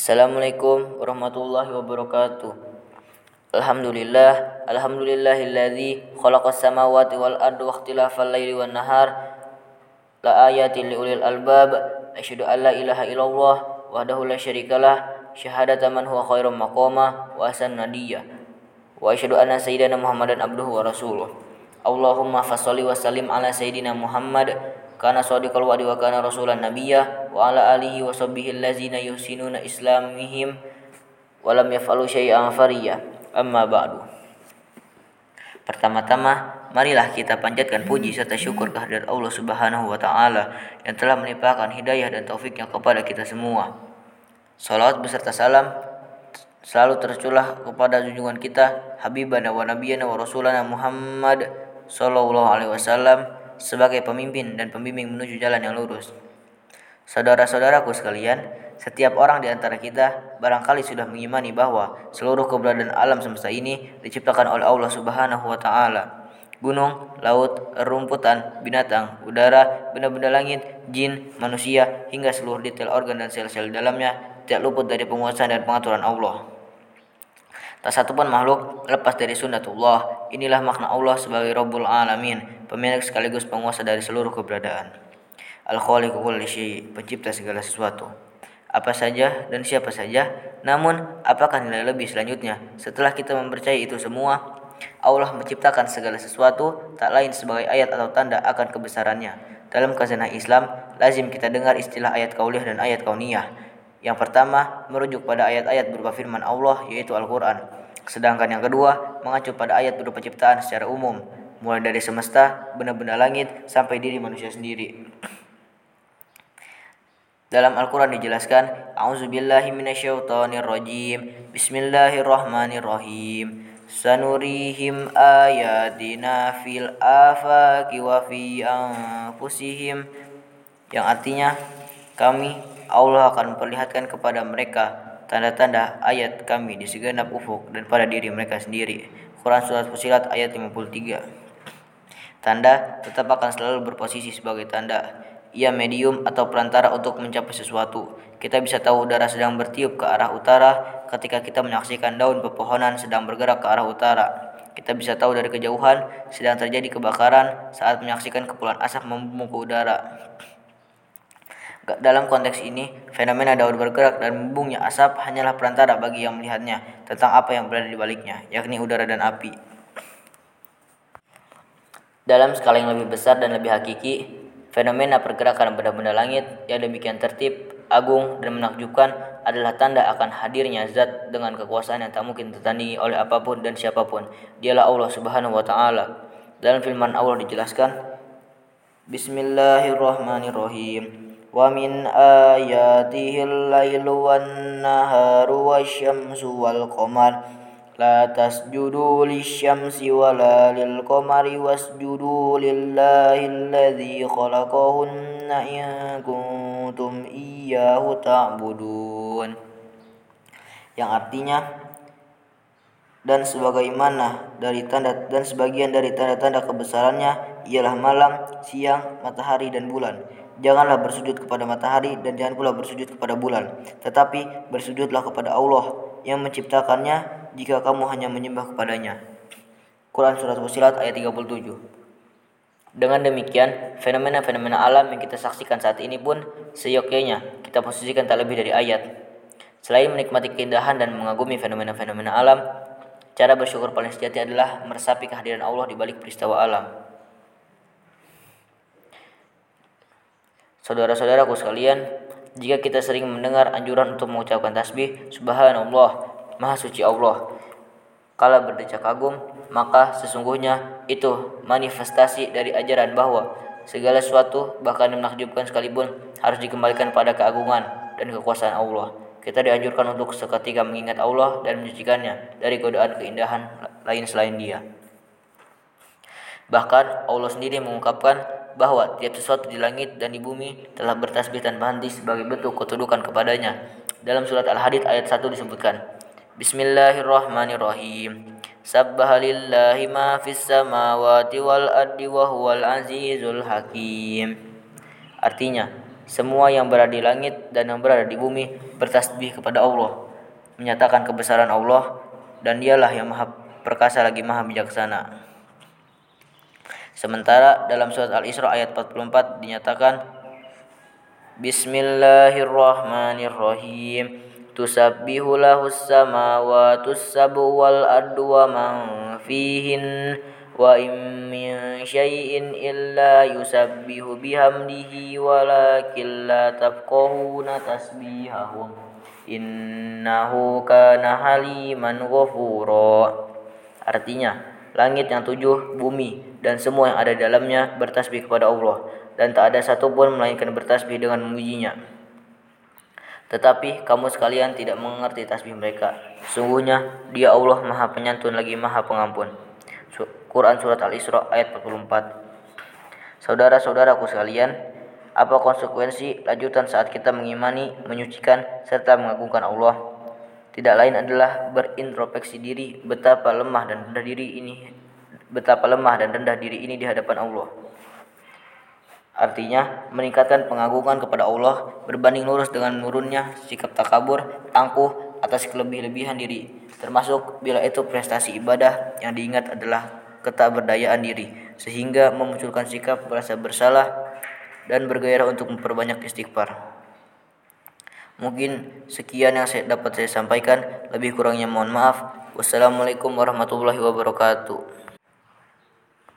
Assalamualaikum warahmatullahi wabarakatuh. Alhamdulillah, alhamdulillahilladzi khalaqas samawati wal ardi wa ikhtilafal laili wan nahar la ayatin liulil albab. Asyhadu an la ilaha illallah wahdahu la syarikalah syahadata man huwa khairum maqama wa asan nadiyya. Wa asyhadu anna sayyidana Muhammadan abduhu wa rasuluh. Allahumma fasholli wa sallim ala sayyidina Muhammad kana sadiqal wa'di wa kana rasulan nabiyya wa ala alihi wa sahbihi allazina yusinuna islamihim wa lam yaf'alu syai'an fariya amma ba'du. Pertama-tama, marilah kita panjatkan puji serta syukur kehadirat Allah Subhanahu wa taala yang telah melimpahkan hidayah dan taufiknya kepada kita semua. Salawat beserta salam selalu tercurah kepada junjungan kita Habibana wa nabiyana wa rasulana Muhammad sallallahu alaihi wasallam sebagai pemimpin dan pembimbing menuju jalan yang lurus. Saudara-saudaraku sekalian, setiap orang di antara kita barangkali sudah mengimani bahwa seluruh keberadaan alam semesta ini diciptakan oleh Allah Subhanahu wa taala. Gunung, laut, rumputan, binatang, udara, benda-benda langit, jin, manusia, hingga seluruh detail organ dan sel-sel dalamnya tidak luput dari penguasaan dan pengaturan Allah. Tak satu pun makhluk lepas dari sunnatullah. Inilah makna Allah sebagai Rabbul Alamin, pemilik sekaligus penguasa dari seluruh keberadaan. Al-Khaliqu kulli pencipta segala sesuatu. Apa saja dan siapa saja, namun apakah nilai lebih selanjutnya setelah kita mempercayai itu semua? Allah menciptakan segala sesuatu tak lain sebagai ayat atau tanda akan kebesarannya. Dalam kazanah Islam, lazim kita dengar istilah ayat kauliah dan ayat kauniyah yang pertama merujuk pada ayat-ayat berupa firman Allah yaitu Al-Quran. Sedangkan yang kedua mengacu pada ayat berupa ciptaan secara umum, mulai dari semesta, benda-benda langit, sampai diri manusia sendiri. Dalam Al-Quran dijelaskan, A'udzubillahi minasyaitonirrajim, Bismillahirrahmanirrahim. Sanurihim ayatina fil afaki wa fi anfusihim. Yang artinya, kami Allah akan memperlihatkan kepada mereka tanda-tanda ayat kami di segenap ufuk dan pada diri mereka sendiri. Quran Surat Fusilat ayat 53 Tanda tetap akan selalu berposisi sebagai tanda. Ia medium atau perantara untuk mencapai sesuatu. Kita bisa tahu udara sedang bertiup ke arah utara ketika kita menyaksikan daun pepohonan sedang bergerak ke arah utara. Kita bisa tahu dari kejauhan sedang terjadi kebakaran saat menyaksikan kepulan asap membumbung ke udara. Dalam konteks ini, fenomena daun bergerak dan membungnya asap hanyalah perantara bagi yang melihatnya tentang apa yang berada di baliknya, yakni udara dan api. Dalam skala yang lebih besar dan lebih hakiki, fenomena pergerakan benda-benda langit yang demikian tertib, agung, dan menakjubkan adalah tanda akan hadirnya zat dengan kekuasaan yang tak mungkin tertandingi oleh apa pun dan siapa pun. Dialah Allah Subhanahu wa taala. Dalam firman Allah dijelaskan, Bismillahirrahmanirrahim. ومن آياته الليل والنهار والشمس والقمر لا تسجدوا للشمس ولا للقمر واسجدوا لله الذي خلقهن إن كنتم إياه تعبدون yang artinya dan sebagaimana dari tanda dan sebagian dari tanda-tanda kebesarannya ialah malam, siang, matahari dan bulan Janganlah bersujud kepada matahari dan jangan pula bersujud kepada bulan, tetapi bersujudlah kepada Allah yang menciptakannya jika kamu hanya menyembah kepadanya. Quran Surat Fusilat ayat 37 Dengan demikian, fenomena-fenomena alam yang kita saksikan saat ini pun seyogyanya kita posisikan tak lebih dari ayat. Selain menikmati keindahan dan mengagumi fenomena-fenomena alam, cara bersyukur paling sejati adalah meresapi kehadiran Allah di balik peristiwa alam. Saudara-saudaraku sekalian, jika kita sering mendengar anjuran untuk mengucapkan tasbih, subhanallah, maha suci Allah, kala berdecak kagum, maka sesungguhnya itu manifestasi dari ajaran bahwa segala sesuatu bahkan menakjubkan sekalipun harus dikembalikan pada keagungan dan kekuasaan Allah. Kita dianjurkan untuk seketika mengingat Allah dan menyucikannya dari godaan keindahan lain selain Dia. Bahkan Allah sendiri mengungkapkan bahwa tiap sesuatu di langit dan di bumi telah bertasbih tanpa henti sebagai bentuk ketudukan kepadanya. Dalam surat Al-Hadid ayat 1 disebutkan, Bismillahirrahmanirrahim. Sabbaha lillahi ma fis samawati wal ardi wa huwal azizul hakim. Artinya, Semua yang berada di langit dan yang berada di bumi bertasbih kepada Allah, menyatakan kebesaran Allah dan dialah yang maha perkasa lagi maha bijaksana. Sementara dalam surat Al-Isra ayat 44 dinyatakan Bismillahirrahmanirrahim. Tusabbihu lahus samawatu sabu wal ardu wa man fihin wa in min syai'in illa yusabbihu bihamdihi walakin la tafqahuna tasbihahum. Innahu kana haliman ghafura. Artinya langit yang tujuh bumi dan semua yang ada di dalamnya bertasbih kepada Allah, dan tak ada satupun melainkan bertasbih dengan memujinya. Tetapi kamu sekalian tidak mengerti tasbih mereka. Sungguhnya dia Allah maha penyantun lagi maha pengampun. Quran Surat Al-Isra ayat 44 Saudara-saudaraku sekalian, apa konsekuensi lanjutan saat kita mengimani, menyucikan, serta mengagungkan Allah? Tidak lain adalah berintrospeksi diri betapa lemah dan rendah diri ini betapa lemah dan rendah diri ini di hadapan Allah. Artinya, meningkatkan pengagungan kepada Allah berbanding lurus dengan menurunnya sikap takabur, angkuh atas kelebih-lebihan diri, termasuk bila itu prestasi ibadah yang diingat adalah ketakberdayaan diri sehingga memunculkan sikap merasa bersalah dan bergairah untuk memperbanyak istighfar. Mungkin sekian yang saya dapat saya sampaikan, lebih kurangnya mohon maaf. Wassalamualaikum warahmatullahi wabarakatuh.